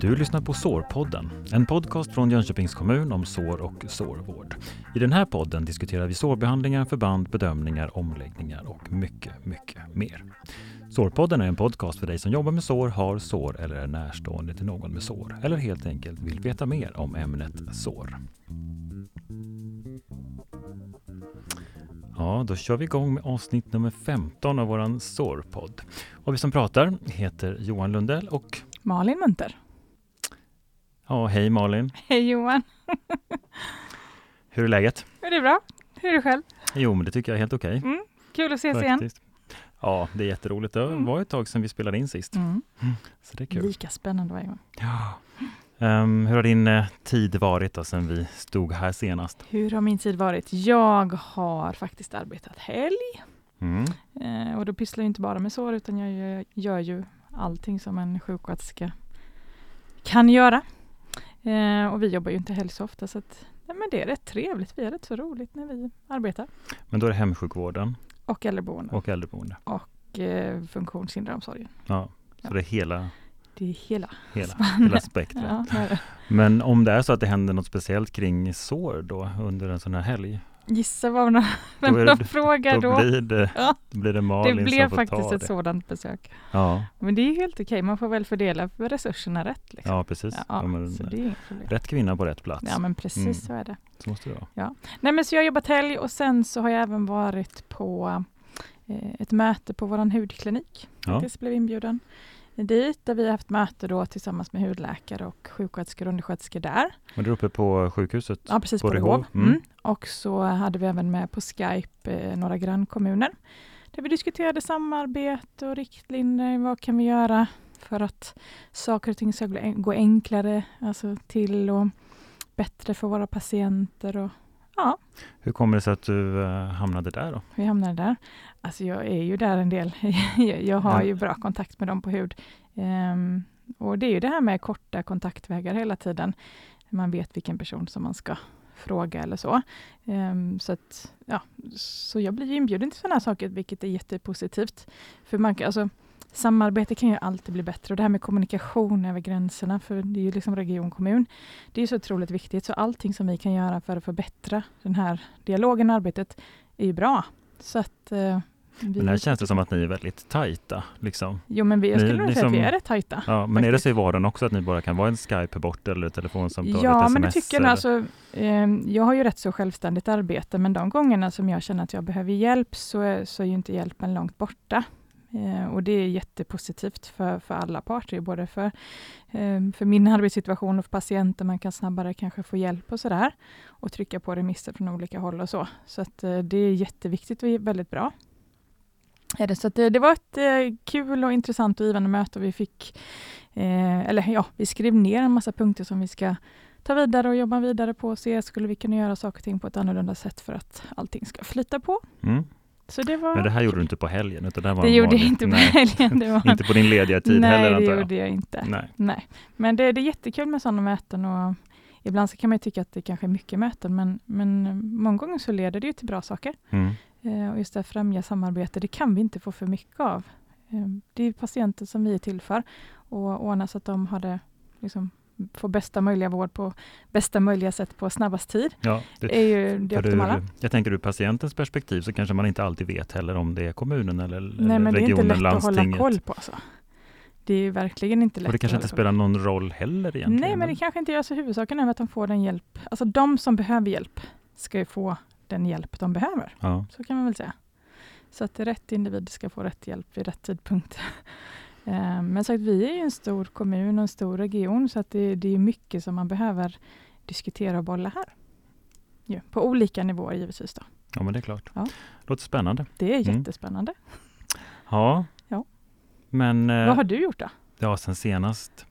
Du lyssnar på Sårpodden, en podcast från Jönköpings kommun om sår och sårvård. I den här podden diskuterar vi sårbehandlingar, förband, bedömningar, omläggningar och mycket, mycket mer. Sårpodden är en podcast för dig som jobbar med sår, har sår eller är närstående till någon med sår eller helt enkelt vill veta mer om ämnet sår. Ja, då kör vi igång med avsnitt nummer 15 av våran sårpodd. Och vi som pratar heter Johan Lundell och Malin Munter. Ja, hej Malin. Hej Johan. Hur är läget? Är det bra? Hur är det själv? Jo, men det tycker jag är helt okej. Mm. Kul att ses igen. Ja, det är jätteroligt. Det Mm. var ett tag sedan vi spelade in sist. Mm. Så det är kul. Lika spännande varje gång. Ja. Ehm, hur har din eh, tid varit då, sedan vi stod här senast? Hur har min tid varit? Jag har faktiskt arbetat helg. Mm. Eh, och då pysslar jag inte bara med sår utan jag gör, gör ju allting som en sjuksköterska kan göra. Eh, och vi jobbar ju inte helg så ofta så att, nej, men det är rätt trevligt. Vi har rätt så roligt när vi arbetar. Men då är det hemsjukvården Och äldreboende och äldreboende. och eh, funktionshinderomsorgen. Ja, så Ja. det är hela, Det är hela hela, hela spektrat. Ja, det det. Men om det är så att det händer något speciellt kring sår då under en sån här helg, Gissa vad de, vem Då de det- frågar då då. blir det, Ja. då blir det Det Malin blev som får faktiskt ta ett det. sådant besök. Ja, Men det är helt okej, man får väl fördela resurserna rätt. Liksom. ja precis. Ja, Ja, men, så det är rätt kvinna på rätt plats. Ja men precis Mm. så är det. Så måste det vara. Nej men så jag har jobbat helg och sen så har jag även varit på eh, ett möte på våran hudklinik. Ja. Faktiskt blev inbjuden dit där vi har haft möte då tillsammans med hudläkare och sjuksköterskor och undersköterskor där. Men du är uppe på sjukhuset? Ja precis På på, Rehov. Mm. Mm. Och så hade vi även med på Skype eh, några grannkommuner. Där vi diskuterade samarbete och riktlinjer. Vad kan vi göra för att saker och ting ska gå- enklare alltså till och bättre för våra patienter. Och Hur kommer det sig att du eh, hamnade där då? vi hamnade där. Alltså jag är ju där en del. Jag- har Ja. ju bra kontakt med dem på hud. Ehm, och det är ju det här med korta kontaktvägar hela tiden. Man vet vilken person som man ska fråga eller så. Ehm, så, att, ja, så jag blir ju inbjuden till sådana här saker, vilket är jättepositivt. För man, alltså, samarbete kan ju alltid bli bättre och det här med kommunikation över gränserna, för det är ju liksom region, kommun. Det är så otroligt viktigt, så allting som vi kan göra för att förbättra den här dialogen och arbetet är ju bra. Så att eh, Men här känns det som att ni är väldigt tajta. Liksom. Jo men vi, jag skulle nog säga att vi som- är rätt tajta. Ja, men är det Faktiskt. så i vardagen också att ni bara kan vara en Skype bort eller ett telefonsamtal? Ja, ett men det tycker jag. Alltså, eh, jag har ju rätt så självständigt arbete, men de gångerna som jag känner att jag behöver hjälp så är, så är ju inte hjälpen långt borta. Eh, och det är jättepositivt för, för alla parter, både för, eh, för min arbetssituation och för patienten. Man kan snabbare kanske få hjälp och sådär. Och trycka på remisser från olika håll och så. Så att, eh, det är jätteviktigt och väldigt bra. Är det, så att, eh, det var ett eh, kul och intressant och givande möte vi fick, eh, eller ja, vi skrev ner en massa punkter som vi ska ta vidare och jobba vidare på och se, skulle vi kunna göra saker och ting på ett annorlunda sätt för att allting ska flyta på. Mm. Så det var Men det här gjorde du inte på helgen? Utan det var det gjorde vanlig- jag inte på nej, helgen. Det var, Inte på din lediga tid nej, heller det antar jag? gjorde jag inte. Nej. Nej. Men det, det är jättekul med sådana möten och ibland så kan man ju tycka att det kanske är mycket möten, men, men många gånger så leder det ju till bra saker. Mm. Eh, och just det här främja samarbete, det kan vi inte få för mycket av. Eh, det är patienter som vi är till för och ordna så att de har det, liksom, får bästa möjliga vård på bästa möjliga sätt på snabbast tid. Ja, det, är ju det optimala. ur, jag tänker ur patientens perspektiv så kanske man inte alltid vet heller om det är kommunen eller, Nej, eller men det är inte regionen, lätt att hålla landstinget. koll på. Alltså. Det är verkligen inte lätt. Och det kanske att inte spelar någon roll heller egentligen. Nej, men det kanske inte gör så. Huvudsaken är att de får den hjälp. Alltså de som behöver hjälp ska ju få den hjälp de behöver. Ja. Så kan man väl säga. Så att rätt individ ska få rätt hjälp vid rätt tidpunkt. Eh, Men så att vi är ju en stor kommun och en stor region så att det, det är mycket som man behöver diskutera och bolla här. Ja, på olika nivåer givetvis. Då. ja, men det är klart. Ja. Låter spännande. Det är Mm. jättespännande. Ja. Ja. Men eh, Vad har du gjort då? ja, sen senast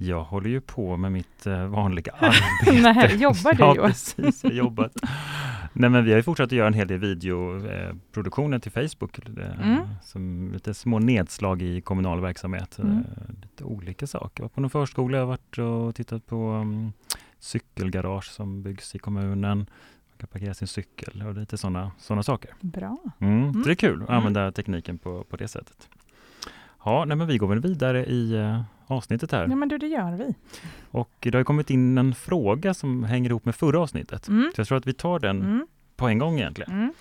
Jag håller ju på med mitt eh, vanliga arbete. Nej, jobbar du ja, precis. Jag har jobbat. Nej, men vi har ju fortsatt att göra en hel del videoproduktioner till Facebook. eh, Mm. Som lite små nedslag i kommunal verksamhet. Mm. Eh, Lite olika saker. Jag var på någon förskola, jag har varit och tittat på um, cykelgarage som byggs i kommunen. kan parkera sin cykel och lite sådana såna saker. Bra. Mm, Mm. Så det är kul att Mm. använda tekniken på, på det sättet. Ja, nej, men vi går väl vidare i uh, avsnittet här. Ja, men du, det gör vi. Och det har kommit in en fråga som hänger ihop med förra avsnittet. Mm. Så jag tror att vi tar den Mm. på en gång egentligen. Mm.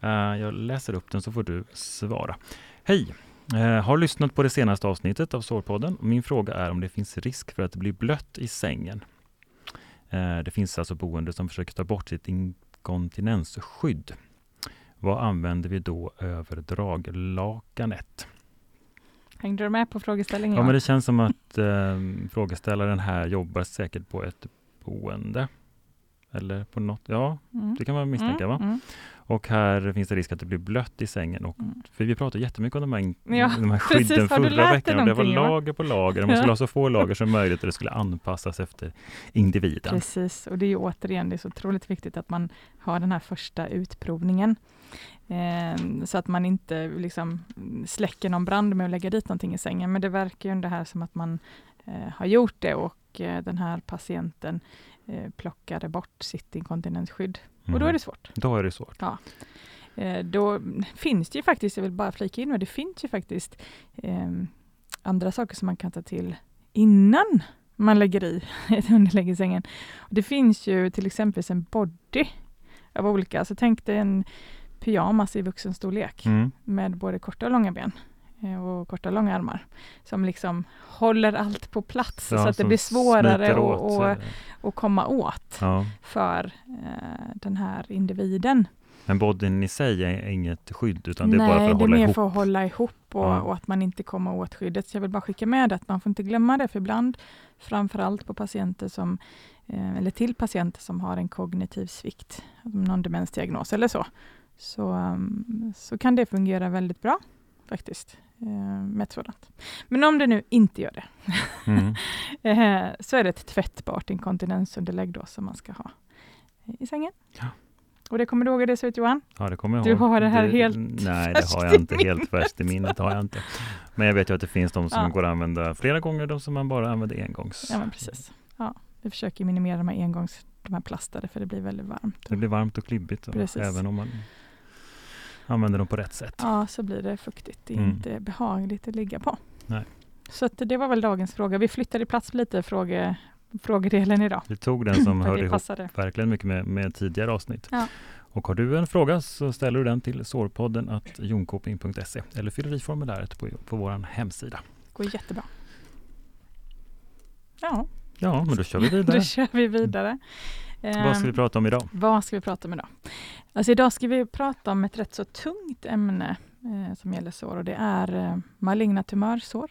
Eh, jag läser upp den så får du svara. Hej! Eh, har lyssnat på det senaste avsnittet av Sårpodden. Min fråga är om det finns risk för att det blir blött i sängen. Eh, det finns alltså boende som försöker ta bort sitt inkontinensskydd. Vad använder vi då över draglakanet? Hängde du med på frågeställningen? Ja, men det känns som att eh, frågeställaren här jobbar säkert på ett boende. Eller på något, ja, Mm. det kan man misstänka va? Mm. Och här finns det risk att det blir blött i sängen. Och, Mm. för vi pratade jättemycket om de här, Ja, de här precis. skydden du förra veckan. Och det var lager på lager. Man skulle ha så få lager som möjligt och det skulle anpassas efter individen. Precis, och det är återigen det är så otroligt viktigt att man har den här första utprovningen. Eh, så att man inte liksom släcker någon brand med att lägga dit någonting i sängen. Men det verkar ju ändå här som att man eh, har gjort det och eh, den här patienten eh, plockade bort sitt inkontinensskydd. Mm. Och då är det svårt. Då är det svårt. Eh, då finns det ju faktiskt, jag vill bara flika in, och det finns ju faktiskt eh, andra saker som man kan ta till innan man lägger i ett underlägg i sängen. Det finns ju till exempel en body av olika, alltså tänk dig en pyjamas i vuxenstorlek Mm. med både korta och långa ben och korta långa armar som liksom håller allt på plats så Ja, att det blir svårare att, eh, att komma åt Ja. för eh, den här individen. Men bodyn i sig är inget skydd utan det är Nej, bara för att det är hålla mer ihop. för att hålla ihop och, Ja. och att man inte kommer åt skyddet. Så jag vill bara skicka med att man får inte glömma det, för ibland, framförallt på patienter som, eh, eller till patienter som har en kognitiv svikt, någon demensdiagnos eller så, så, um, så kan det fungera väldigt bra faktiskt eh, med ett sådant. Men om det nu inte gör det, Mm. eh, så är det ett tvättbart inkontinensunderlägg då som man ska ha i sängen. Ja. Och det kommer du ihåg hur det ser ut Johan? Ja, det kommer jag Du ihåg. har det här helt Nej, det har jag inte helt färskt i minnet. har jag inte. Men jag vet ju att det finns de som Ja. går att använda flera gånger, de som man bara använder engångs. Ja, men precis. Ja, vi försöker minimera de här engångs, de här plastade, för det blir väldigt varmt. Det blir varmt och klibbigt Precis. även om man använder dem på rätt sätt. Ja, så blir det fuktigt. Det är Mm. inte behagligt att ligga på. Nej. Så det var väl dagens fråga. Vi flyttade plats lite fråge, frågedelen idag. Vi tog den som För hör det ihop verkligen mycket med, med tidigare avsnitt. Ja. Och har du en fråga så ställer du den till sårpodden att jonkoping.se eller fyller i formuläret på, på vår hemsida. Det går jättebra. Ja, Ja, men då kör vi vidare. då kör vi vidare. Vad ska vi Ehm, prata om idag? Vad ska vi prata om idag? Alltså idag ska vi prata om ett rätt så tungt ämne eh, som gäller sår och det är eh, maligna tumörsår.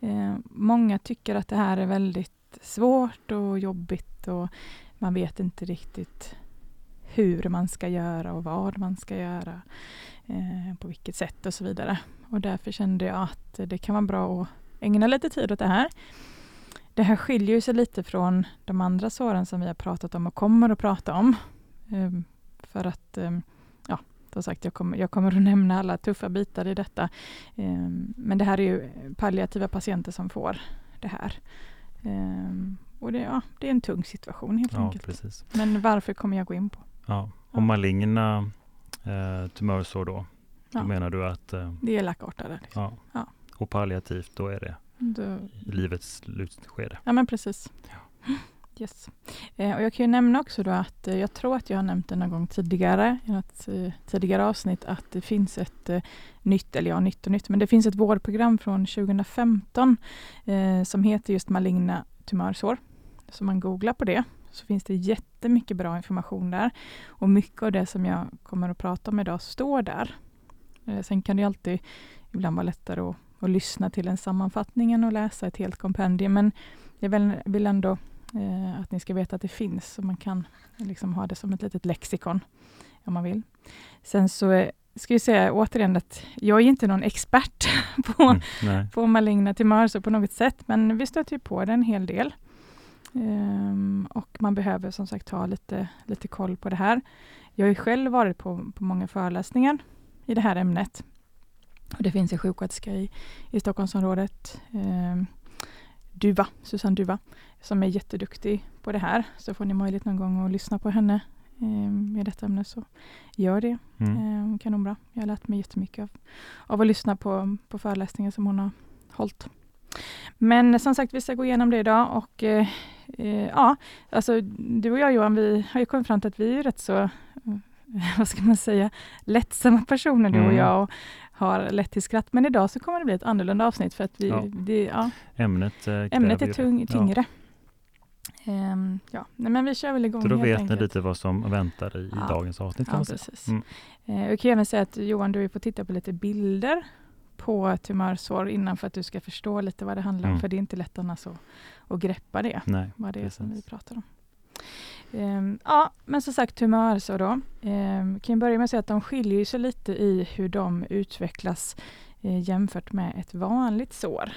Eh, många tycker att det här är väldigt svårt och jobbigt och man vet inte riktigt hur man ska göra och vad man ska göra, eh, på vilket sätt och så vidare. Och därför kände jag att det kan vara bra att ägna lite tid åt det här. Det här skiljer sig lite från de andra såren som vi har pratat om och kommer att prata om. Ehm, För att, ehm, ja, som sagt, jag kommer, jag kommer att nämna alla tuffa bitar i detta. Ehm, Men det här är ju palliativa patienter som får det här. Och det, ja, det är en tung situation helt Ja, enkelt. precis. Men varför kommer jag gå in på? Ja. Och maligna eh, tumörsår då, då Ja. menar du att eh, Det är lakartade. Liksom. ja. Ja. och palliativt, då är det Då, i livets slutskede. Ja, men precis. Yes. Eh, och jag kan ju nämna också då att eh, jag tror att jag har nämnt det någon gång tidigare i något eh, tidigare avsnitt att det finns ett nytt, eller ja, nytt och nytt, men det finns ett vårdprogram från 2015 eh, som heter just maligna tumörsår. Så man googlar på det så finns det jättemycket bra information där och mycket av det som jag kommer att prata om idag står där. Sen kan det alltid ibland vara lättare att, att lyssna till en sammanfattning än att läsa ett helt kompendium, men jag vill, ändå eh, att ni ska veta att det finns, så man kan liksom ha det som ett litet lexikon om man vill. Sen så eh, ska jag säga återigen att jag är inte någon expert på, Mm, på maligna tumörsår på något sätt, men vi stöter på det en hel del. Ehm, och man behöver som sagt ha lite, lite koll på det här. Jag har själv varit på, på många föreläsningar i det här ämnet. Och det finns en sjuksköterska i, i Stockholmsområdet, ehm, Duva, Susanne Duva, som är jätteduktig på det här. Så får ni möjlighet någon gång att lyssna på henne eh, i detta ämne så gör det. Mm. Eh, kanonbra. Jag har lärt mig jättemycket av, av att lyssna på, på föreläsningar som hon har hållit. Men som sagt, vi ska gå igenom det idag och eh, eh, ja, alltså du och jag Johan, vi har ju kommit fram till att vi är rätt så, vad ska man säga, lättsamma personer du och Mm. jag och har lätt till skratt. Men idag så kommer det bli ett annorlunda avsnitt för att vi, Ja. det, ja, Ämnet, eh, ämnet är tung, tyngre. Ehm, ja, nej, men vi kör väl igång Så då vet ni enkelt. lite vad som väntar i, Ja. dagens avsnitt kan Ja, precis. Mm. Eh, jag kan även säga att Johan, du fått titta på lite bilder på tumörsår innan för att du ska förstå lite vad det handlar om. Mm. För det är inte lätt annars att, att greppa det, Nej, vad det är som vi precis. pratar om. Um, ja, men som sagt tumörsår då. Um, kan jag börja med att säga att de skiljer sig lite i hur de utvecklas eh, jämfört med ett vanligt sår.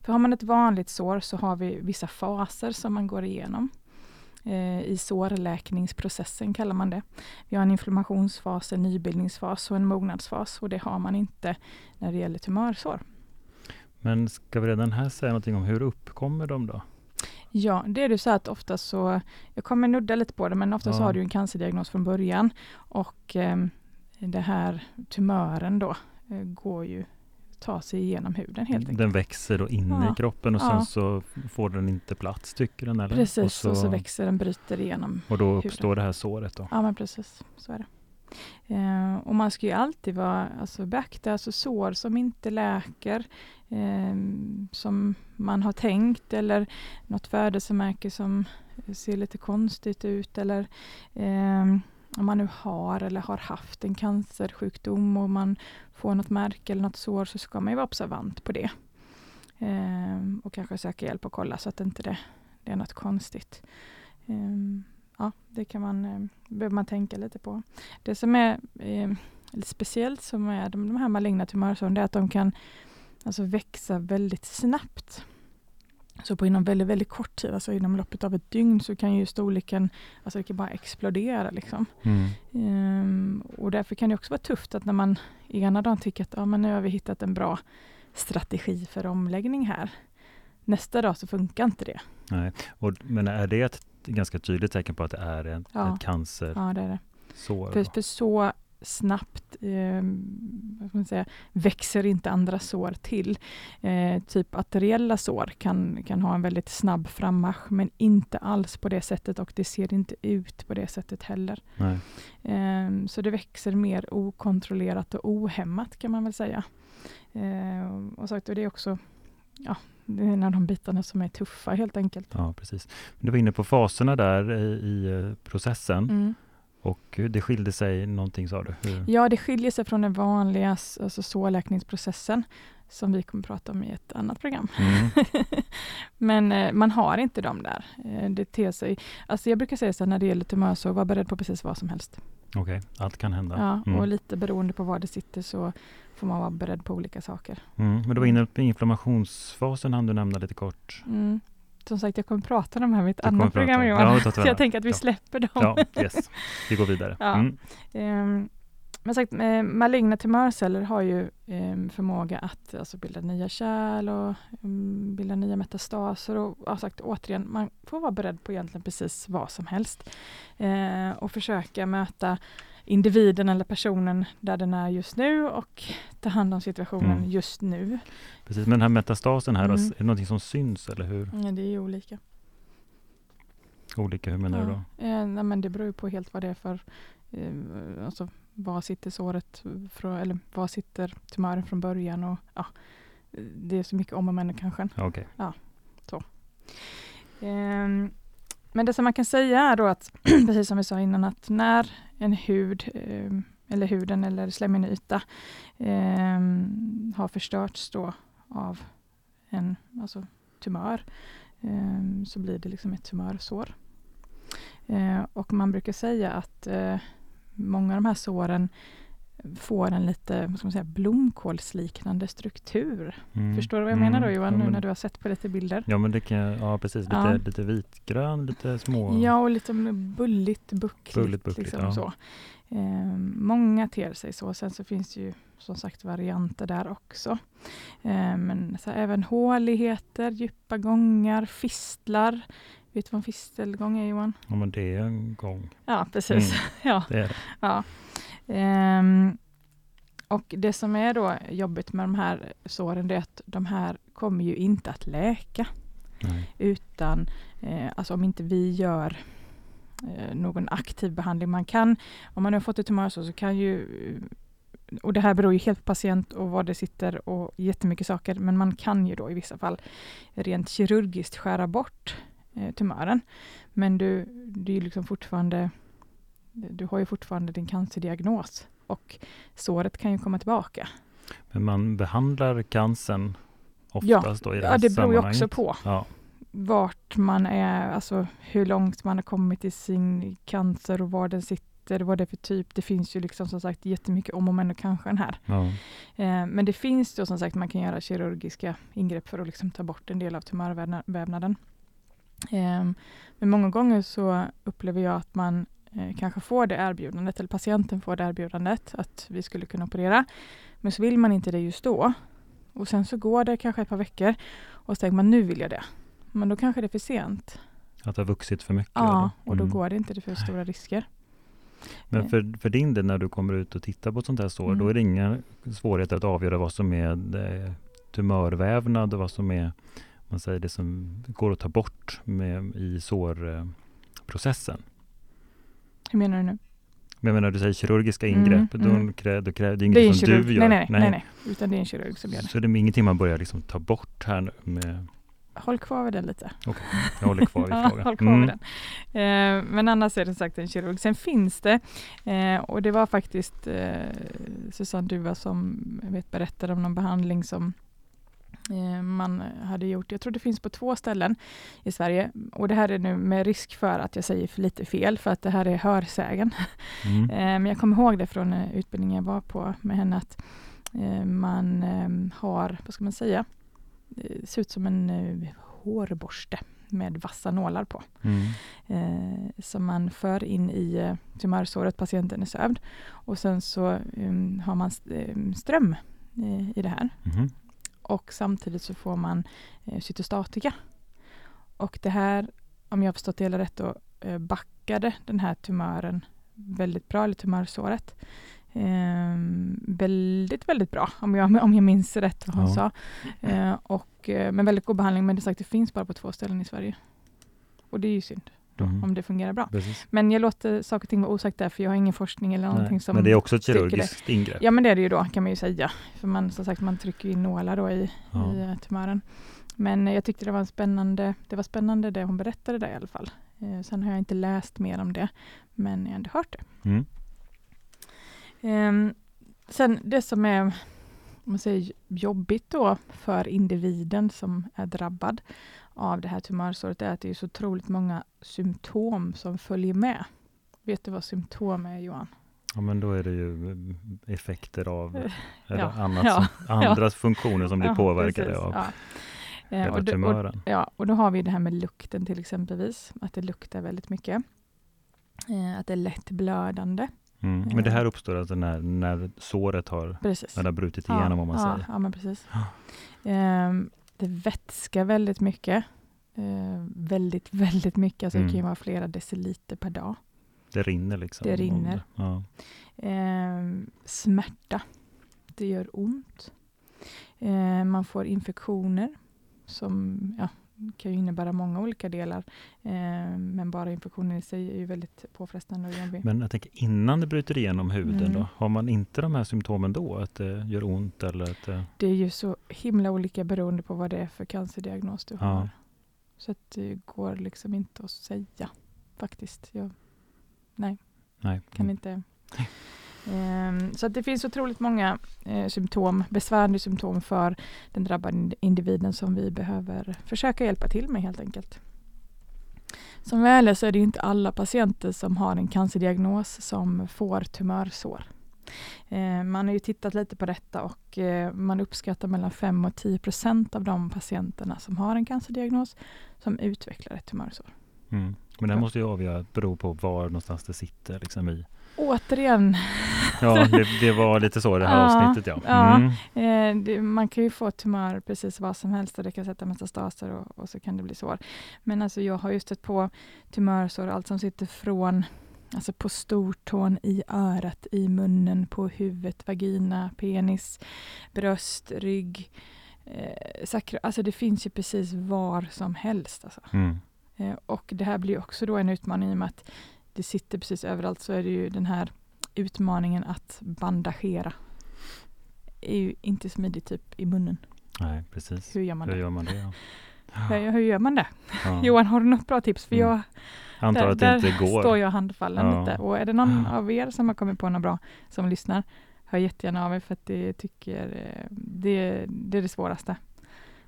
För har man ett vanligt sår så har vi vissa faser som man går igenom. Eh, I sårläkningsprocessen kallar man det. Vi har en inflammationsfas, en nybildningsfas och en mognadsfas och det har man inte när det gäller tumörsår. Men ska vi redan här säga någonting om hur uppkommer de då? Ja, det är det så att ofta så, jag kommer nudda lite på det, men ofta så Ja. har du en cancerdiagnos från början och eh, det här tumören då eh, går ju, tar sig igenom huden helt enkelt. Den växer då in Ja. i kroppen och Ja. sen så får den inte plats tycker den eller? Precis, och och så, så, växer den, bryter igenom. och då huden. uppstår det här såret då? Ja, men precis, så är det. Eh, och man ska ju alltid vara, alltså, beakta alltså, sår som inte läker, eh, som man har tänkt eller något födelsemärke som ser lite konstigt ut eller eh, om man nu har eller har haft en cancersjukdom och man får något märke eller något sår så ska man ju vara observant på det. Eh, och kanske söka hjälp och kolla så att inte det, det är något konstigt. Eh, ja, det kan man, eh, behöver man tänka lite på. Det som är eh, lite speciellt som är de, de här maligna tumörsåren, det är att de kan alltså växa väldigt snabbt. Så på inom väldigt, väldigt kort tid, alltså inom loppet av ett dygn så kan ju storleken, alltså det kan bara explodera liksom. Mm. Ehm, och därför kan det också vara tufft att när man ena dagen tycker att ja, men nu har vi hittat en bra strategi för omläggning här. Nästa dag så funkar inte det. Nej. Och, men är det ett ganska tydligt tecken på att det är en, Ja. ett cancersår? Ja, det är det. då? För, för så snabbt eh, vad man säga, växer inte andra sår till. Eh, typ arteriella sår kan, kan ha en väldigt snabb frammarsch men inte alls på det sättet och det ser inte ut på det sättet heller. Eh, så det växer mer okontrollerat och ohämmat kan man väl säga. Eh, och, sagt, och det är också ja, det är en av de bitarna som är tuffa helt enkelt. Ja, precis. Du var inne på faserna där i, i eh, processen Mm. Och det skilde sig någonting sa du? Hur? Ja, det skiljer sig från den vanliga alltså sårläkningsprocessen som vi kommer prata om i ett annat program. Mm. Men eh, man har inte dem där. Eh, det ter sig, alltså jag brukar säga så här, när det gäller tumörsår, var beredd på precis vad som helst. Okej, allt kan hända. Ja, Mm. Och lite beroende på var det sitter så får man vara beredd på olika saker. Mm. Men du var inne på inflammationsfasen, hann du nämna lite kort? Som sagt, jag kommer prata om det här med ett Du annat program Johan. Ja, så jag tänker att vi släpper dem. Ja, yes. Vi går vidare. Ja. Mm. Ehm, men sagt, eh, maligna tumörceller har ju ehm, förmåga att alltså, bilda nya kärl och mm, bilda nya metastaser. Och ja, sagt, återigen, man får vara beredd på egentligen precis vad som helst. Eh, och försöka möta individen eller personen där den är just nu och ta hand om situationen Mm. just nu. Precis, men den här metastasen här, Mm. är det någonting som syns eller hur? Ja, det är olika. Olika, hur menar du då? Ja, eh, nej, men det beror på helt vad det är för, eh, alltså var sitter såret, från, eller var sitter tumören från början och ja, det är så mycket om och men kanske. Ja, Okej. Ehm, men det som man kan säga är då att, precis som vi sa innan, att när en hud eh, eller huden eller slemhinnyta ehm, har förstörts då av en alltså, tumör ehm, så blir det liksom ett tumörsår. Eh, och man brukar säga att eh, många av de här såren får en lite vad ska man säga, blomkålsliknande struktur. Mm. Förstår du vad jag menar då Mm. Johan, ja, nu men, när du har sett på lite bilder? Ja, men det kan ja precis. Lite, Ja. lite vitgrön, lite små... Ja, och lite bulligt, buckligt. Bulligt, buckligt, liksom, ja. så. Eh, många ter sig så. Sen så finns det ju som sagt varianter där också. Eh, men så här, även håligheter, djupa gångar, fistlar. Vet du vad en fistelgång är Johan? Ja, men det är en gång. Ja, precis. Mm. ja. Det är det. Ja. Ehm, och det som är då jobbigt med de här såren, det är att de här kommer ju inte att läka. Nej. Utan, eh, alltså om inte vi gör eh, någon aktiv behandling. Man kan, om man har fått ett tumörsår så kan ju, och det här beror ju helt på patient och var det sitter och jättemycket saker, men man kan ju då i vissa fall rent kirurgiskt skära bort eh, tumören. Men du, du är ju liksom fortfarande, du har ju fortfarande din cancerdiagnos och såret kan ju komma tillbaka. Men man behandlar cancern oftast då i det Ja, det beror ju också på Ja, vart man är, alltså hur långt man har kommit i sin cancer och var den sitter, vad det är för typ. Det finns ju liksom som sagt jättemycket om och men och kanske här. ja. Eh, men det finns då som sagt, man kan göra kirurgiska ingrepp för att liksom ta bort en del av tumörvävnaden. Eh, men många gånger så upplever jag att man kanske får det erbjudandet, eller patienten får det erbjudandet att vi skulle kunna operera. Men så vill man inte det just då. Och sen så går det kanske ett par veckor och så tänker man nu vill jag det. Men då kanske det är för sent. Att det har vuxit för mycket? Ja, eller? och då Mm. går det inte, det är för stora risker. Men för, för din del, när du kommer ut och tittar på ett sånt här sår, Mm. då är det inga svårigheter att avgöra vad som är eh, tumörvävnad och vad som är man säger, det som går att ta bort med, i sårprocessen. Hur menar du nu? Men jag menar, du säger kirurgiska Mm, ingrepp, mm. då, krä, då krä, det är Det är inget som kirurg. du gör. Nej, nej, nej, nej, utan det är en kirurg som gör det. Så det är ingenting man börjar liksom ta bort här nu med, Håll kvar vid den lite. jag håller kvar Ja, frågan. håll kvar Mm. den. Eh, men annars är det sagt en kirurg. Sen finns det, eh, och det var faktiskt eh, Susanne Duva som vet, berättade om någon behandling som man hade gjort. Jag tror det finns på två ställen i Sverige. Och det här är nu med risk för att jag säger för lite fel, för att det här är hörsägen. Mm. Eh, Men jag kommer ihåg det från eh, utbildningen jag var på med henne att eh, man eh, har, vad ska man säga, det ser ut som en eh, hårborste med vassa nålar på. Mm. Eh, som man för in i eh, tumörsåret, patienten är sövd. Och sen så eh, har man st- eh, ström eh, i det här. Mhm. Och samtidigt så får man eh, cytostatika. Och det här, om jag har förstått det hela rätt, då, eh, backade den här tumören väldigt bra, eller tumörsåret. Eh, väldigt, väldigt bra, om jag, om jag minns rätt vad hon Ja. sa. Eh, och, eh, men väldigt god behandling, men det, sagt, det finns bara på två ställen i Sverige. Och det är ju synd, då, Mhm. om det fungerar bra. Precis. Men jag låter saker och ting vara osagt där, för jag har ingen forskning eller någonting Nej. som Men det är också ett det. kirurgiskt ingrepp. Ja men det är det ju då kan man ju säga. För man som sagt man trycker in nålar då i, Ja. i eh, tumören. Men eh, jag tyckte det var en spännande, det var spännande det hon berättade där i alla fall. Eh, sen har jag inte läst mer om det, men jag har ändå hört det. Mm. Ehm, sen det som är om man säger, jobbigt då för individen som är drabbad av det här tumörsåret är att det är så otroligt många symptom som följer med. Vet du vad symptom är Johan? Ja, men då är det ju eh, effekter av Eh, ja, annat ja, som, andra funktioner som blir Ja, påverkade precis, av ja. Eh, och, det, och, ja, och då har vi det här med lukten till exempelvis, att det luktar väldigt mycket. Eh, att det är lätt blödande. Mm. Men det här uppstår alltså när, när såret har, Precis. när det har brutit igenom om man ja, säger. Ja, men precis. Ja. Det vätskar väldigt mycket. Eh, väldigt, väldigt mycket. Alltså Det Mm. kan ju vara flera deciliter per dag. Det rinner liksom. Det rinner. Ja. Ehm, smärta. Det gör ont. Ehm, man får infektioner som ja, kan ju innebära många olika delar. Ehm, men bara infektioner i sig är ju väldigt påfrestande och jobbig. Men jag tänker innan det bryter igenom huden Mm. då, har man inte de här symptomen då? Att det gör ont eller att det, Det är ju så himla olika beroende på vad det är för cancerdiagnos du Ja. har. Så att det går liksom inte att säga faktiskt. Jag nej. kan inte. Ehm, så det finns otroligt många eh, symptom, besvärande symptom för den drabbade individen som vi behöver försöka hjälpa till med helt enkelt. Som väl är så är det inte alla patienter som har en cancerdiagnos som får tumörsår. Eh, man har ju tittat lite på detta och eh, man uppskattar mellan 5 och 10 procent av de patienterna som har en cancerdiagnos som utvecklar ett tumörsår. Mm. Men det måste ju avgöra, bero på var någonstans det sitter liksom i, återigen. Ja, det, det, var lite så det här ja, avsnittet ja. Mm. ja eh, det, man kan ju få tumör precis vad som helst och det kan sätta metastaser och, och så kan det bli sår. Men alltså jag har ju stött på tumörsår, allt som sitter från Alltså på stortån, i örat, i munnen, på huvudet, vagina, penis, bröst, rygg. Eh, sakra, alltså det finns ju precis var som helst. Alltså. Mm. Eh, och det här blir också då en utmaning i och med att det sitter precis överallt så är det ju den här utmaningen att bandagera. är ju inte smidigt typ i munnen. Nej, precis. Hur gör man det? Hur gör man det? Ja. Hur, hur gör man det? Ja. Johan, har du något bra tips? För mm. jag Antar där, att det inte går. Står jag handfallen ja. lite. Och är det någon av er som har kommit på något bra som lyssnar, hör jättegärna av er för att det tycker eh, det, det är det svåraste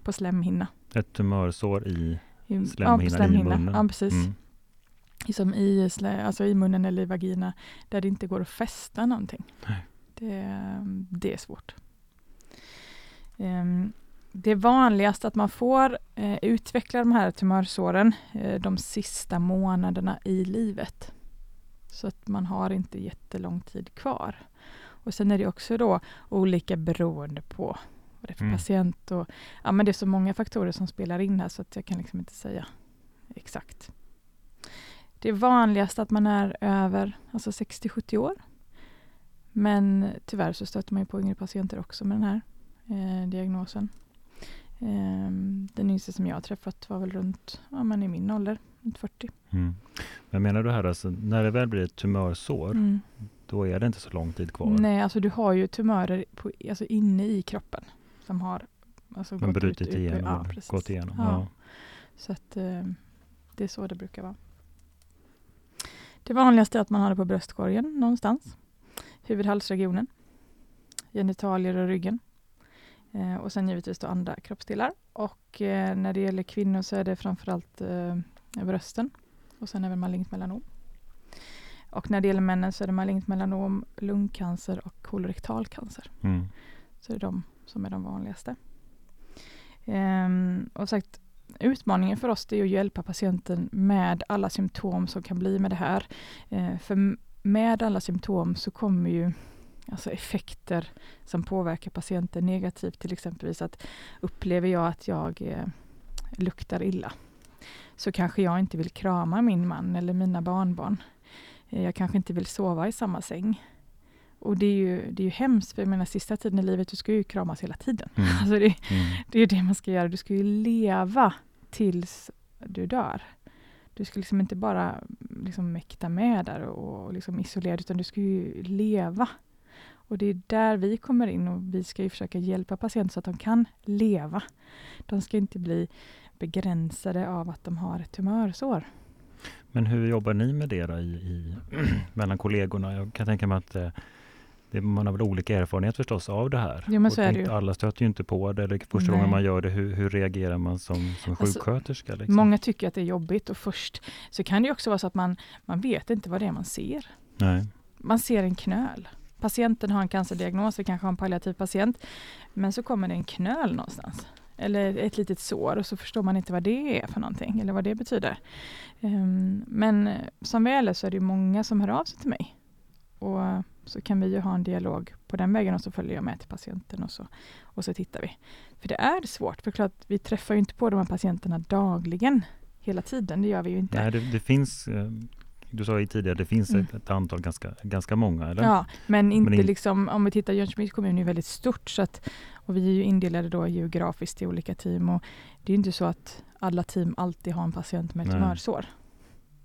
på slemhinna. Ett tumörsår i slemhinnan ja, slemhinna. i munnen? Ja, precis. Mm. Som i, alltså i munnen eller i vagina, där det inte går att fästa någonting. Det, det är svårt. Um, det är vanligast att man får eh, utveckla de här tumörsåren eh, de sista månaderna i livet. Så att man har inte jättelång tid kvar. Och sen är det också då olika beroende på vad det är för mm. patient. Och, ja, men det är så många faktorer som spelar in här så att jag kan liksom inte säga exakt. Det är vanligast att man är över alltså 60-70 år. Men tyvärr så stöter man på yngre patienter också med den här eh, diagnosen. Um, den yngsta som jag har träffat var väl runt, ja men i min ålder, runt 40. Mm. Men menar du här alltså, när det väl blir ett tumörsår, mm. då är det inte så lång tid kvar? Nej, alltså du har ju tumörer på, alltså inne i kroppen som har alltså, gått brutit ut, igenom, ja, gått igenom. Ja. ja. Så att um, det är så det brukar vara. Det vanligaste är att man har det på bröstkorgen någonstans, huvudhalsregionen, genitalier och ryggen. Eh, och sen givetvis då andra kroppsdelar. Och eh, när det gäller kvinnor så är det framförallt eh, brösten och sen även malignt melanom. Och när det gäller männen så är det malignt melanom, lungcancer och kolorektalcancer. Mm. Så det är de som är de vanligaste. Ehm, och sagt, utmaningen för oss är att hjälpa patienten med alla symptom som kan bli med det här. Eh, för med alla symptom så kommer ju alltså effekter som påverkar patienten negativt. Till exempelvis att upplever jag att jag eh, luktar illa så kanske jag inte vill krama min man eller mina barnbarn. Eh, jag kanske inte vill sova i samma säng. Och det är ju, det är ju hemskt, för jag menar sista tiden i livet, du ska ju kramas hela tiden. Mm. Alltså det, mm. det är det man ska göra, du ska ju leva tills du dör. Du ska liksom inte bara liksom mäkta med där och, och liksom isolera, utan du ska ju leva och det är där vi kommer in och vi ska ju försöka hjälpa patienter så att de kan leva. De ska inte bli begränsade av att de har ett tumörsår. Men hur jobbar ni med det då i, i mellan kollegorna? Jag kan tänka mig att eh, det, man har väl olika erfarenhet förstås av det här. Jo, men så är det ju. Alla stöter ju inte på det. Eller första Nej. gången man gör det, hur, hur reagerar man som, som alltså, sjuksköterska? Liksom? Många tycker att det är jobbigt och först så kan det också vara så att man, man vet inte vad det är man ser. Nej. Man ser en knöl patienten har en cancerdiagnos, vi kanske har en palliativ patient, men så kommer det en knöl någonstans. Eller ett litet sår och så förstår man inte vad det är för någonting eller vad det betyder. Um, men som väl är så är det många som hör av sig till mig. Och så kan vi ju ha en dialog på den vägen och så följer jag med till patienten och så, och så tittar vi. För det är svårt, för klart vi träffar ju inte på de här patienterna dagligen hela tiden, det gör vi ju inte. Nej, det, det finns eh, du sa ju tidigare det finns mm. ett, antal, ganska, ganska många, eller? Ja, men inte men in... liksom, om vi tittar, Jönköpings kommun är väldigt stort, så att, och vi är ju indelade då geografiskt i olika team, och det är inte så att alla team alltid har en patient med tumörsår.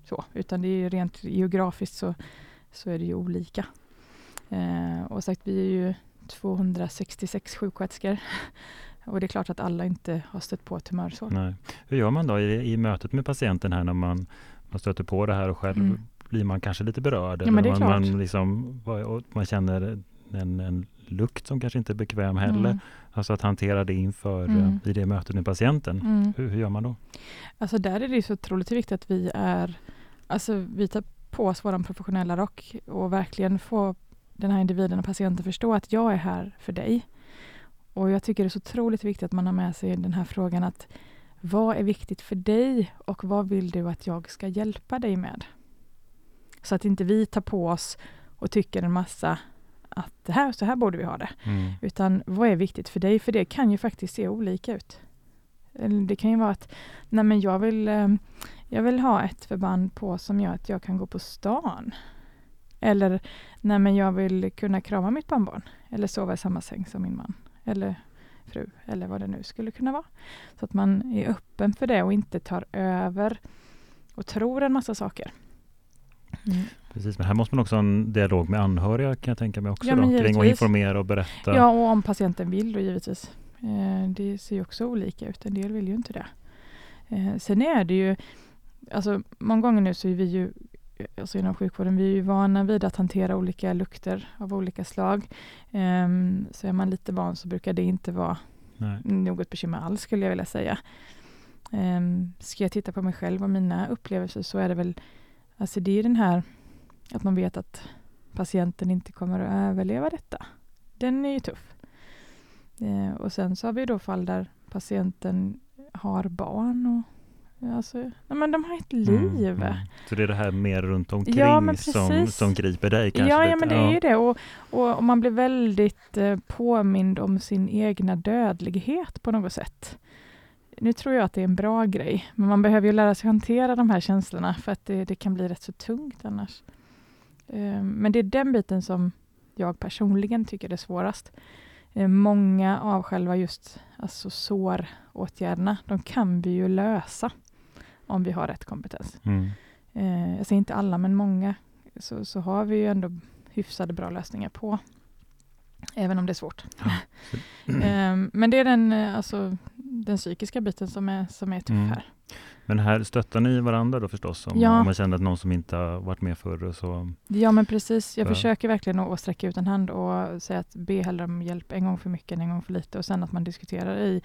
Så, utan det är rent geografiskt så, så är det ju olika. Eh, och sagt, vi är ju 266 sjuksköterskor. Och det är klart att alla inte har stött på tumörsår. Nej. Hur gör man då i, i mötet med patienten här när man man stöter på det här och själv mm. blir man kanske lite berörd. Ja, man, man, liksom, man känner en, en lukt som kanske inte är bekväm heller. Mm. Alltså att hantera det inför mm. Eh, i det mötet med patienten. Mm. Hur, hur, gör man då? Alltså där är det så otroligt viktigt att vi är, alltså vi tar på oss vår professionella rock och verkligen få den här individen och patienten förstå att jag är här för dig. Och jag tycker det är så otroligt viktigt att man har med sig den här frågan att vad är viktigt för dig och vad vill du att jag ska hjälpa dig med? Så att inte vi tar på oss och tycker en massa att det här, så här borde vi ha det. Mm. Utan vad är viktigt för dig? För det kan ju faktiskt se olika ut. Det kan ju vara att nej men jag, vill, eh, jag vill ha ett förband på som gör att jag kan gå på stan. Eller nej men jag vill kunna krama mitt barnbarn. Eller sova i samma säng som min man. Eller fru. Eller vad det nu skulle kunna vara. Så att man är öppen för det och inte tar över och tror en massa saker. Mm. Precis, men här måste man också ha en dialog med anhöriga kan jag tänka mig också Ja, då, kring givetvis. informera och berätta. Ja, och om patienten vill då givetvis. Eh, det ser ju också olika ut. En del vill ju inte det. Eh, sen är det ju, alltså många gånger nu så är vi ju, alltså inom sjukvården, vi är ju vana vid att hantera olika lukter av olika slag. Ehm, så är man lite van så brukar det inte vara Nej. något bekymmer alls skulle jag vilja säga. Um, ska jag titta på mig själv och mina upplevelser så är det väl, alltså det är den här att man vet att patienten inte kommer att överleva detta. Den är ju tuff. Eh, och sen så har vi då fall där patienten har barn och alltså, nej men de har ett liv. Mm, mm. Så det är det här mer runt omkring Ja, som, som griper dig kanske? Ja, ja, men det är ju det. Och, och, och man blir väldigt eh, påmind om sin egna dödlighet på något sätt. Nu tror jag att det är en bra grej, men man behöver ju lära sig hantera de här känslorna för att det, det kan bli rätt så tungt annars. Eh, men det är den biten som jag personligen tycker är svårast. Eh, många av själva just alltså såråtgärderna, de kan vi ju lösa om vi har rätt kompetens. Mm. Eh, jag säger inte alla, men många, så, så har vi ju ändå hyfsade bra lösningar på. Även om det är svårt. Ja. Eh, men det är den, eh, alltså, den psykiska biten som är, som är tuff Mm. här. Men här stöttar ni varandra då förstås? Om, Ja. om man känner att någon som inte har varit med förr så. Ja, men precis. Jag Ja. försöker verkligen att sträcka ut en hand och säga att be hellre om hjälp en gång för mycket än en gång för lite och sen att man diskuterar i,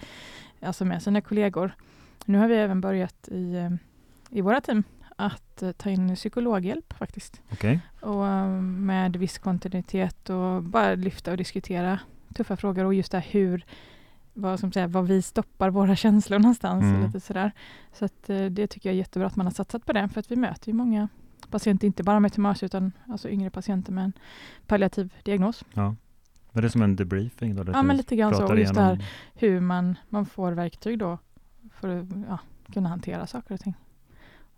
alltså med sina kollegor. Nu har vi även börjat i, eh, i våra team att eh, ta in psykologhjälp faktiskt. Okej? och eh, med viss kontinuitet och bara lyfta och diskutera tuffa frågor och just det här hur vad, som säger, vad vi stoppar våra känslor någonstans. Mm. Och lite sådär. Så att, det tycker jag är jättebra att man har satsat på det för att vi möter ju många patienter, inte bara med tumörs utan alltså yngre patienter med en palliativ diagnos. Ja. Men det är som en debriefing då? Ja men lite grann så. Och just det här hur man, man får verktyg då för att ja, kunna hantera saker och ting.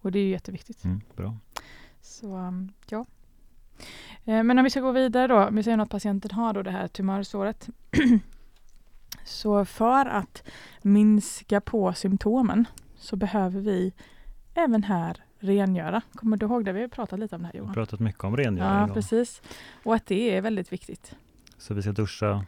Och det är ju jätteviktigt. Mm, bra. Så um, ja. Eh, Men om vi ska gå vidare då, om vi säger att patienten har då det här tumörsåret. så för att minska på symptomen så behöver vi även här rengöra. Kommer du ihåg det? Vi har pratat lite om det här Vi har Johan. pratat mycket om rengöring. Ja, precis. Och att det är väldigt viktigt. Så vi ska duscha.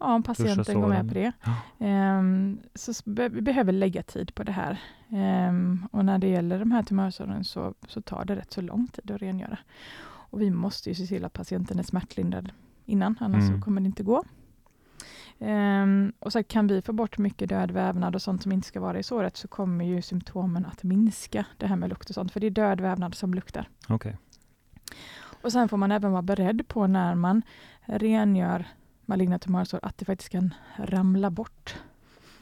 Ja, om patienten går med på det. Ja. Ehm, så be- vi behöver lägga tid på det här. Ehm, och när det gäller de här tumörsåren så, så tar det rätt så lång tid att rengöra. Och vi måste ju se till att patienten är smärtlindrad innan, annars Mm. så kommer det inte gå. Ehm, och så kan vi få bort mycket död vävnad och sånt som inte ska vara i såret så kommer ju symptomen att minska, det här med lukt och sånt, för det är död vävnad som luktar. Okej. Och sen får man även vara beredd på när man rengör maligna tumörsår att det faktiskt kan ramla bort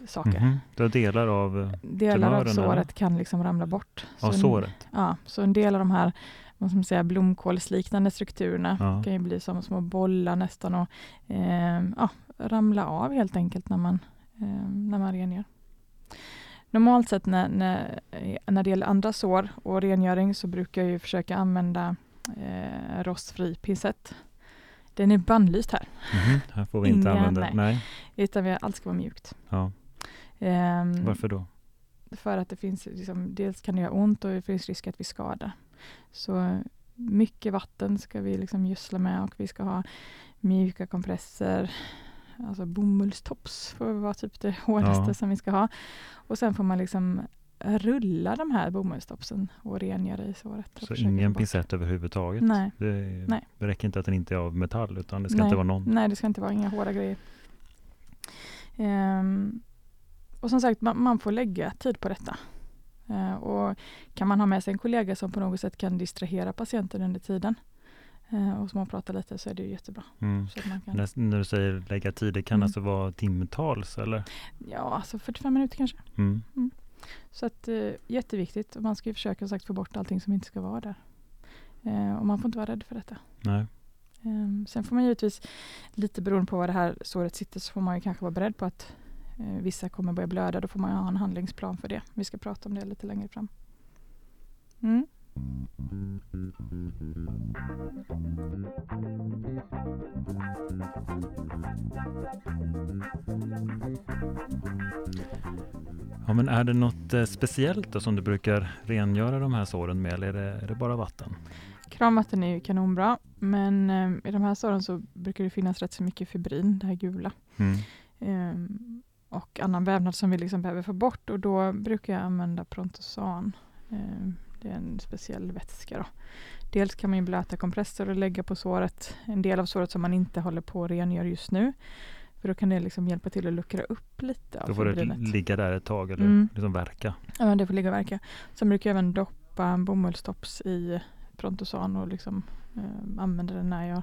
saker. Mhm. Det är delar av, eh, Delar av såret eller? kan liksom ramla bort. av Så en- såret. Ja, så en del av de här vad man säga, blomkålsliknande strukturerna Ja. kan ju bli som små bollar nästan och eh, ja, ramla av helt enkelt när man, eh, när man rengör. Normalt sett när, när, när det gäller andra sår och rengöring så brukar jag ju försöka använda eh, rostfri pincett. Den är bannlyst här, Mhm. Här får vi inte Inga- använda. nej. Nej. utan vi, allt ska vara mjukt. Ja. Ehm, Varför då? För att det finns, liksom, dels kan det göra ont och det finns risk att vi skadar. Så mycket vatten ska vi liksom gödsla med och vi ska ha mjuka kompresser. Alltså bomullstops får vara typ det hårdaste Ja. som vi ska ha. Och sen får man liksom rulla de här bomullstopsen och rengöra i såret. Så ingen pincett överhuvudtaget? Nej. Det, Nej. det räcker inte att den inte är av metall utan det ska Nej. inte vara någon. Nej, det ska inte vara inga hårda grejer. Ehm, och som sagt, man, man får lägga tid på detta. Eh, och kan man ha med sig en kollega som på något sätt kan distrahera patienten under tiden eh, och småprata lite så är det ju jättebra. Mm. Kan, När, när du säger lägga tid, det kan Mm. alltså vara timtals eller? ja, alltså 45 minuter kanske. Mm. Så att eh, jätteviktigt man ska ju försöka sagt få bort allting som inte ska vara där. Eh, och man får inte vara rädd för detta. Nej. Um, sen får man givetvis, lite beroende på var det här såret sitter, så får man ju kanske vara beredd på att uh, vissa kommer börja blöda. Då får man ha en handlingsplan för det. Vi ska prata om det lite längre fram. Mm. Ja, men är det något eh, speciellt då som du brukar rengöra de här såren med eller är det, är det bara vatten? Kranvatten är ju kanonbra, men eh, i de här såren så brukar det finnas rätt så mycket fibrin, det här gula. Mm. Eh, och annan vävnad som vi liksom behöver få bort och då brukar jag använda Prontosan. Eh, det är en speciell vätska. Då. Dels kan man blöta kompressor och lägga på såret, en del av såret som man inte håller på att rengöra just nu. För då kan det liksom hjälpa till att luckra upp lite. Då får det ligga där ett tag eller mm. liksom verka? Ja, det får ligga och verka. Sen brukar jag även doppa bomullstops i Prontosan och liksom, eh, använda den när jag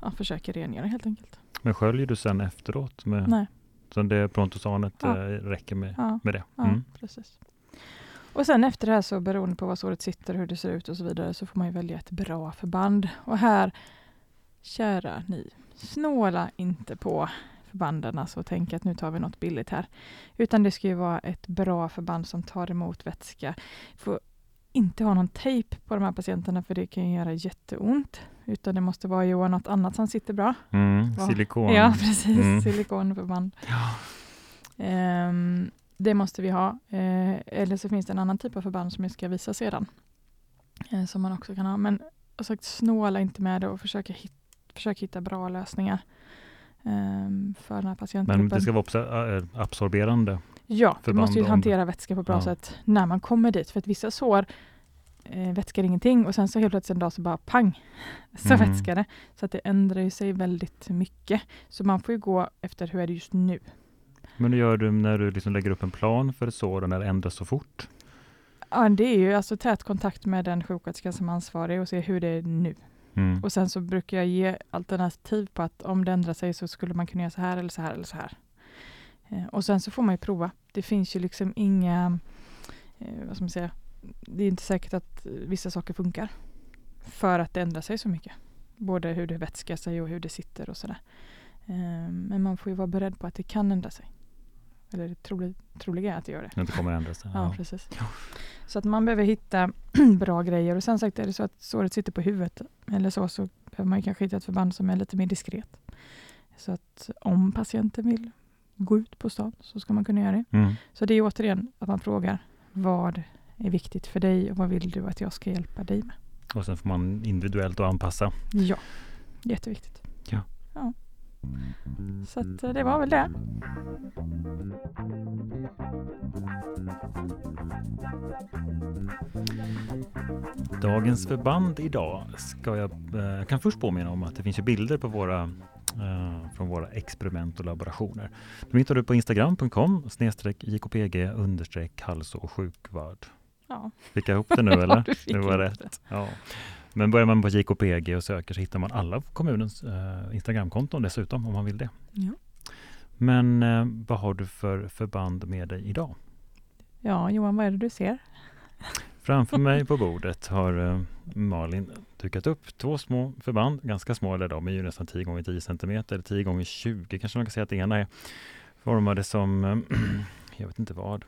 ja, försöker rengöra helt enkelt. Men sköljer du sen efteråt? Med, Nej. Så det Prontosanet ja. eh, räcker med, ja. med det? Mm. Ja, precis. Och sen efter det här så beroende på var såret sitter, hur det ser ut och så vidare så får man ju välja ett bra förband. Och här, kära ni, snåla inte på förbanden, alltså tänk att nu tar vi något billigt här. Utan det ska ju vara ett bra förband som tar emot vätska. Får inte ha någon tejp på de här patienterna för det kan göra jätteont. Utan det måste vara Johan något annat som sitter bra. Mm, silikon. Ja, precis. Mm. Silikonförband. Ja. Um, det måste vi ha. Eh, eller så finns det en annan typ av förband som jag ska visa sedan. Eh, som man också kan ha. Men sagt, snåla inte med det och försök hit, försök hitta bra lösningar. Um, för den här patientgruppen. Men det ska vara äh, absorberande? Ja, vi måste ju hantera vätska på bra ja. sätt när man kommer dit. För att vissa sår eh, vätskar ingenting och sen så helt plötsligt en dag så bara pang, så mm. vätskar det. Så att det ändrar ju sig väldigt mycket. Så man får ju gå efter hur är det just nu. Men hur gör du när du liksom lägger upp en plan för ett sår och när det ändras så fort? Ja, det är ju alltså tät kontakt med den sjuksköterskan som är ansvarig och se hur det är nu. Mm. Och sen så brukar jag ge alternativ på att om det ändrar sig så skulle man kunna göra så här eller så här eller så här. Eh, och sen så får man ju prova. Det finns ju liksom inga, eh, vad ska man säga, det är inte säkert att vissa saker funkar. För att det ändrar sig så mycket. Både hur det vätskar sig och hur det sitter och sådär. Eh, men man får ju vara beredd på att det kan ändra sig. Eller det trolig, troliga är att det gör det. Det kommer ändra sig. Ja, ja, precis. Så att man behöver hitta bra grejer. Och sen sagt är det så att såret sitter på huvudet eller så, så behöver man kanske hitta ett förband som är lite mer diskret. Så att om patienten vill gå ut på stan så ska man kunna göra det. Mm. Så det är återigen att man frågar vad är viktigt för dig och vad vill du att jag ska hjälpa dig med? Och sen får man individuellt anpassa. Ja, jätteviktigt. Ja. ja. Så att, eh, det var väl det. Dagens förband idag ska jag, eh, jag kan först påminna om att det finns bilder på våra uh, från våra experiment och laborationer. De hittar du på instagram.com jkpg understreck hälso och sjukvård. Ja. Fick jag ihop det nu eller? ja, det var rätt. Ja. Men börjar man på JKPG och söker så hittar man alla kommunens eh, Instagramkonton dessutom om man vill det. Ja. Men eh, vad har du för förband med dig idag? Ja, Johan, vad är det du ser? Framför mig på bordet har eh, Malin dukat upp två små förband, ganska små, eller de är ju nästan 10 gånger 10 cm, eller 10 gånger 20 kanske man kan säga att det ena är. Formade som, eh, jag vet inte vad.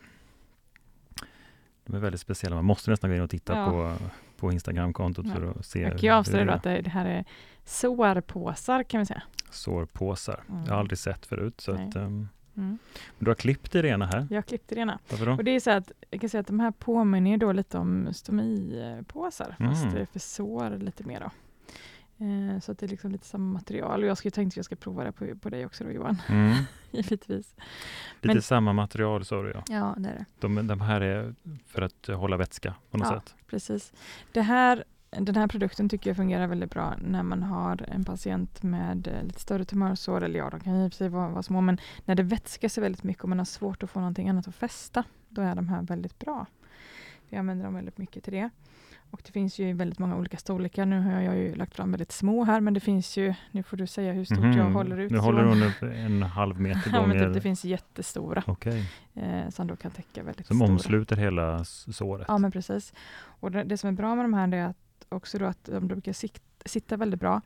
De är väldigt speciella, man måste nästan gå in och titta ja. på på Instagramkontot ja. för att se. Jag kan ju avslöja att det, det, här är sårpåsar kan vi säga. Sårpåsar. Mm. Jag har aldrig sett förut. Så att, um, mm. Du har klippt i det ena här. Jag har klippt i det ena. Varför då? Och det är så att, jag kan säga att de här påminner då lite om stomipåsar, mm. fast för sår lite mer. Då. Eh, så att det är liksom lite samma material. Och jag skulle tänkt att jag ska prova det på, på dig också då Johan. Mm. Givetvis. Lite Men, samma material sa du ja. Ja, det är det. De, de här är för att hålla vätska på något ja, sätt. precis. Det här, den här produkten tycker jag fungerar väldigt bra när man har en patient med eh, lite större tumörsår, eller ja, de kan i och för sig vara, vara små, men när det vätskar sig väldigt mycket och man har svårt att få någonting annat att fästa, då är de här väldigt bra. Vi använder dem väldigt mycket till det. Och det finns ju väldigt många olika storlekar. Nu har jag ju lagt fram väldigt små här, men det finns ju, nu får du säga hur stort mm. jag håller ut. Nu håller hon upp en halv meter ja, gånger... Typ, det finns jättestora. Okay. Eh, som då kan täcka väldigt Som stora. omsluter hela såret. Ja, men precis. Och det, det, som är bra med de här är att också då att de brukar sitta, sitta väldigt bra.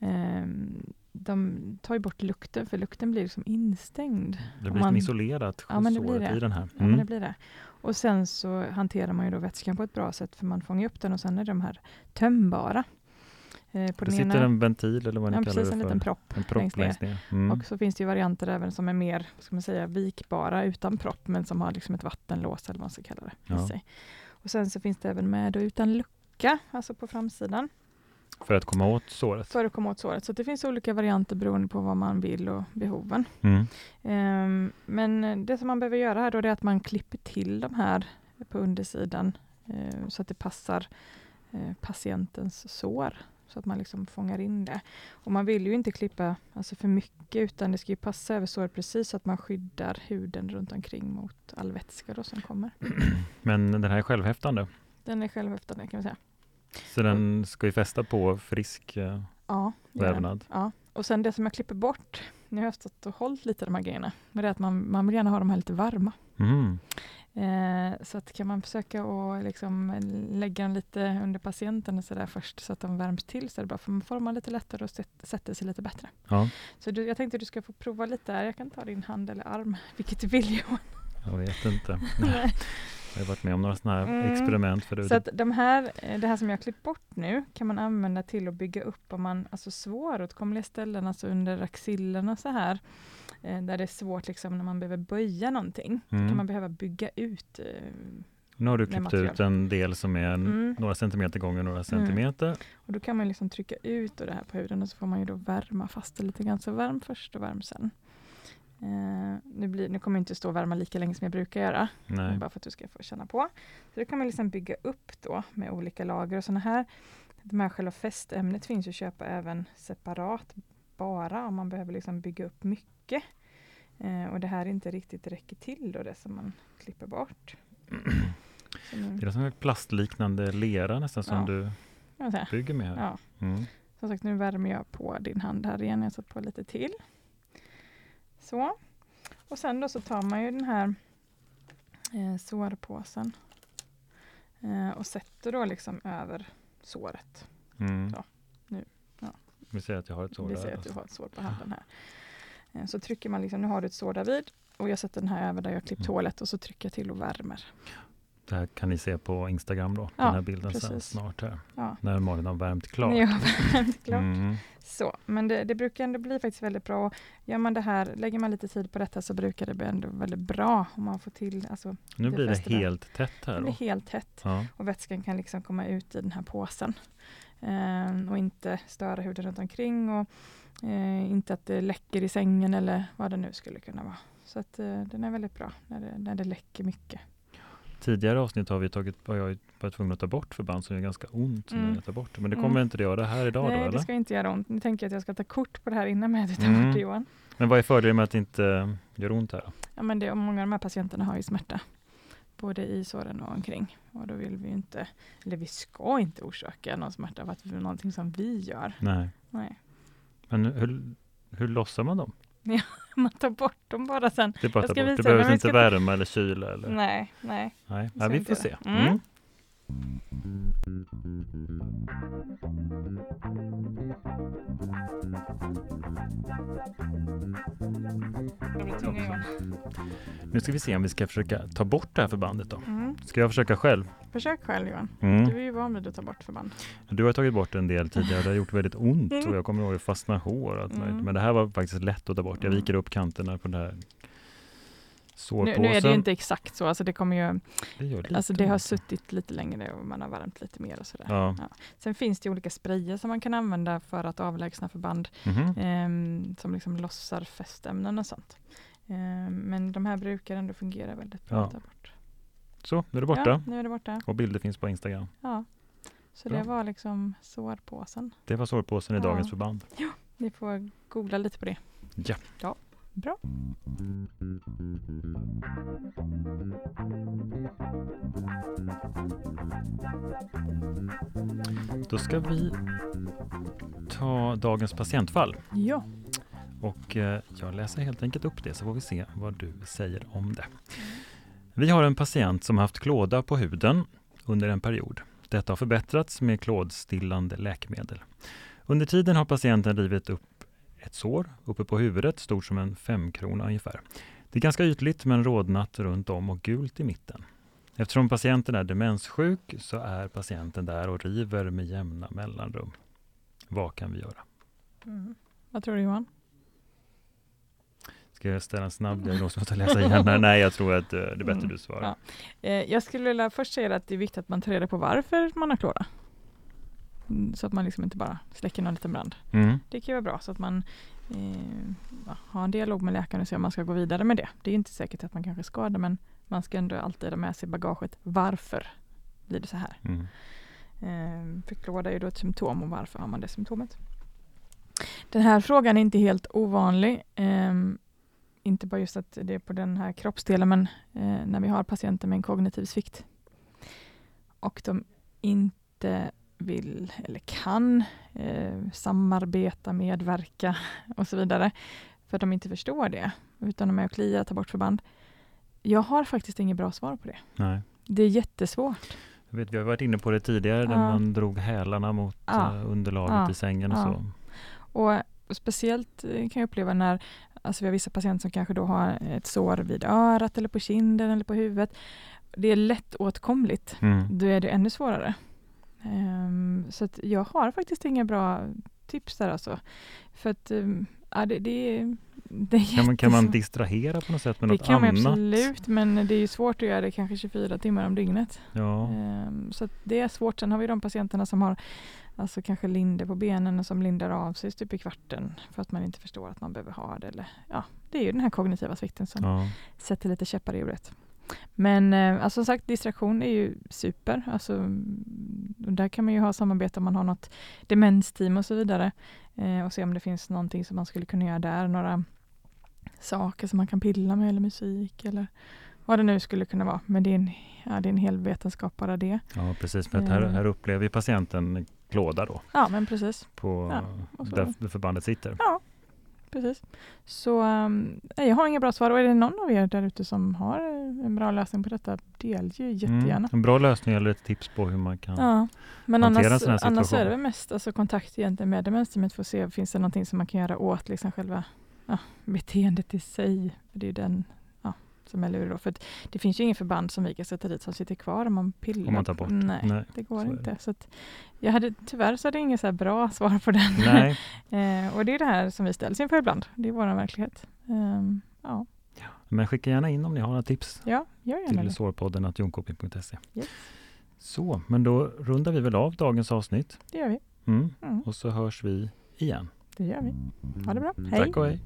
Ehm, de tar ju bort lukten, för lukten blir liksom instängd. Det blir man- isolerat Ja, men det blir såret det. i den här. Ja, men Mm. det blir det. Och sen så hanterar man ju då vätskan på ett bra sätt, för man fångar upp den och sen är de här tömbara. Eh, på Det sitter ena, en ventil eller vad ni ja, kallar precis, det en för. liten propp. en propp längst längst ner. Mm. Och så finns det ju varianter även som är mer, ska man säga, vikbara utan propp, men som har liksom ett vattenlås eller vad man ska kalla det. Ja. Och sen så finns det även med då utan lucka, alltså på framsidan, För att komma åt såret. för att komma åt såret. Så det finns olika varianter beroende på vad man vill och behoven. Mm. Ehm, men det som man behöver göra här då är att man klipper till de här på undersidan eh, så att det passar eh, patientens sår. Så att man liksom fångar in det. Och man vill ju inte klippa alltså för mycket utan det ska ju passa över såret precis så att man skyddar huden runt omkring mot all vätska då som kommer. Men den här är självhäftande. Den är självhäftande kan vi säga. Så den ska ju fästa på frisk eh, Ja, vävnad. Ja. Och sen det som jag klipper bort, nu har jag stått och hållit lite de här grejerna, men det är att man, man vill gärna ha de här lite varma. Mm. Eh, så att kan man försöka att liksom lägga den lite under patienten och så där först så att de värms till så är det bra, för man får dem lite lättare och sätt- sätter sig lite bättre. Ja, Så du, jag tänkte att du ska få prova lite. Jag kan ta din hand eller arm, vilket du vill Johan. jag vet inte. Jag har varit med om några sådana här Mm. experiment förut. Så att de här, eh, det här som jag har klippt bort nu kan man använda till att bygga upp om man, alltså svåråtkomliga ställen, alltså under axillerna så här, eh, där det är svårt liksom när man behöver böja någonting. Mm. kan man behöva bygga ut eh, Nu har du klippt ut en del som är Mm. några centimeter gånger några centimeter. Och då kan man liksom trycka ut det här på huden och så får man ju då värma fast det lite grann. Så värm först och värm sen. Eh, nu, blir, nu kommer jag inte stå och värma lika länge som jag brukar göra, Nej. bara för att du ska få känna på. Så då kan man liksom bygga upp då med olika lager och sådana här. De här själva fästämnet finns ju att köpa även separat, bara om man behöver liksom bygga upp mycket. Eh, och det här inte riktigt räcker till då, det som man klipper bort. Det är som en plastliknande lera nästan som Ja. du bygger med här. Ja. Mm. Som sagt, nu värmer jag på din hand här igen. Jag satt på lite till. Så. Och sen då så tar man ju den här eh, sårpåsen eh, och sätter då liksom över såret. Mm. Så, nu, ja. Vi säger att jag har ett sår Vi där. ser att du alltså. har ett sår på handen här. Eh, så trycker man liksom, nu har du ett sår där vid och jag sätter den här över där jag har klippt Mm. hålet och så trycker jag till och värmer. Det här kan ni se på Instagram då, Ja, den här bilden sen snart här. Ja. När Malin har värmt klart. Har värmt klart. Mm. Så, men det, det brukar ändå bli faktiskt väldigt bra. Och Gör man det här, lägger man lite tid på detta så brukar det bli ändå väldigt bra om man får till, alltså Nu Det blir det helt tätt här det blir då. helt tätt Ja. och vätskan kan liksom komma ut i den här påsen. Ehm, och inte störa huden runt omkring och eh, inte att det läcker i sängen eller vad det nu skulle kunna vara. Så att eh, den är väldigt bra när det, när det läcker mycket. Tidigare avsnitt har vi tagit, har jag varit tvungen att ta bort förband som gör ganska ont när Mm. jag tar bort det. Men det Mm. kommer inte det göra här idag Nej, då det ska inte göra ont. Nu tänker jag att jag ska ta kort på det här innan med att ta Mm. bort det Johan. Men vad är fördelen med att det inte gör ont här då? Ja, men det, många av de här patienterna har ju smärta både i såren och omkring. Och då vill vi inte, eller vi ska inte orsaka någon smärta av att någonting som vi gör. Nej. Nej. Men hur, hur lossar man dem? Man tar bort dem bara sen. Det bara Jag ska bort. visa Det behövs inte värma eller kyla eller? Nej, nej. Nej, ja, vi får se. göra. Mm. Nu ska vi se om vi ska försöka ta bort det här förbandet då. Mm. Ska jag försöka själv? Försök själv Johan. Mm. Du är ju van vid att ta bort förband. Du har tagit bort en del tidigare, det har gjort väldigt ont Mm. och jag kommer ihåg att det fastnade hår allt Mm. Men det här var faktiskt lätt att ta bort. Jag Mm. viker upp kanterna på den här sårpåsen. nu är det inte exakt så, alltså det kommer ju, det, lite alltså det har suttit lite längre och man har värmt lite mer och sådär. Ja. Sen finns det olika sprayer som man kan använda för att avlägsna förband Mhm. ehm, som liksom lossar fästämnen och sånt. Ehm, men de här brukar ändå fungera väldigt bra Ja. bort. Så, nu är det borta. Ja, nu är det borta. Och bilder finns på Instagram. Ja. Så Bra. det var liksom sårpåsen. Det var sårpåsen i Ja. dagens förband. Ni får googla lite på det. Ja. Ja, bra. Då ska vi ta dagens patientfall. Ja. Och eh, jag läser helt enkelt upp det så får vi se vad du säger om det. Vi har en patient som haft klåda på huden under en period. Detta har förbättrats med klådstillande läkemedel. Under tiden har patienten rivit upp ett sår uppe på huvudet, stort som en femkrona ungefär. Det är ganska ytligt men rodnat runt om och gult i mitten. Eftersom patienten är demenssjuk så är patienten där och river med jämna mellanrum. Vad kan vi göra? Mm. Vad tror du Johan? Ska jag ställa en snabb diagnos? Måste läsa igen? Nej, jag tror att eh, det är bättre Mm, du svarar. ja. Eh, jag skulle vilja först säga att det är viktigt att man tar reda på varför man har klåda. Så att man liksom inte bara släcker någon liten brand. Mm. Det kan ju vara bra så att man eh, har en dialog med läkaren och ser om man ska gå vidare med det. Det är inte säkert att man kanske ska det men man ska ändå alltid ha med sig bagaget. Varför blir det så här? Mm. Eh, för klåda är ju då ett symptom och varför har man det symptomet? Den här frågan är inte helt ovanlig. Eh, inte bara just att det är på den här kroppsdelen men eh, när vi har patienter med en kognitiv svikt och de inte vill eller kan eh, samarbeta, medverka och så vidare för att de inte förstår det utan de är och kliar, tar bort förband. Jag har faktiskt inget bra svar på det. Nej. Det är jättesvårt. Jag vet, vi har varit inne på det tidigare, där Ja. man drog hälarna mot Ja. eh, underlaget Ja. i sängen och så. Och speciellt eh, kan jag uppleva när alltså vi har vissa patienter som kanske då har ett sår vid örat eller på kinden eller på huvudet. Det är lätt åtkomligt. Mm. Då är det ännu svårare. Ehm, så att jag har faktiskt inga bra tips där alltså. För att um, ja, det, det, det är Kan, man, kan man distrahera på något sätt med Det något kan man annat? absolut, men det är ju svårt att göra det kanske 24 timmar om dygnet. Ja. Ehm, Så det är svårt. Sen har vi de patienterna som har alltså kanske linder på benen och som lindar av sig stup i kvarten för att man inte förstår att man behöver ha det. Eller, ja, det är ju den här kognitiva svikten som ja. sätter lite käppar i hjulet. Men eh, alltså, som sagt, distraktion är ju super. Alltså, mm, där kan man ju ha samarbete om man har något demensteam och så vidare. Eh, och se om det finns någonting som man skulle kunna göra där. Några saker som man kan pilla med eller musik eller vad det nu skulle kunna vara. Men det är en, ja, det är en hel vetenskap bara det. ja, precis. För att här, Eh. här upplever ju patienten klåda då, Ja, men precis. på Ja, där förbandet sitter. Ja, precis. Så um, jag har inga bra svar. Och är det någon av er där ute som har eh, en bra lösning på detta, delge jättegärna. Mm. En bra lösning eller ett tips på hur man kan Ja, men hantera en annars, sån här annars är situation. det väl mest alltså, kontakt egentligen med demensteamet för att se finns det någonting som man kan göra åt liksom själva ja, beteendet i sig. Det är ju den som är lurig då. För att det finns ju ingen förband som vi kan sätta dit som sitter kvar om man pillar. Om man tar bort. Nej, Nej, det går så inte. Så att jag hade, tyvärr så hade jag inget så bra svar på den. Nej, eh, och det är det här som vi ställs inför ibland. Det är vår verklighet. Ehm, ja. men skicka gärna in om ni har några tips ja, gör gärna till sårpodden jonkoping.se. Yes. Så, men då rundar vi väl av dagens avsnitt. Det gör vi. Mm. Mm, Och så hörs vi igen. Det gör vi. Ha det bra. Hej. Tack och hej.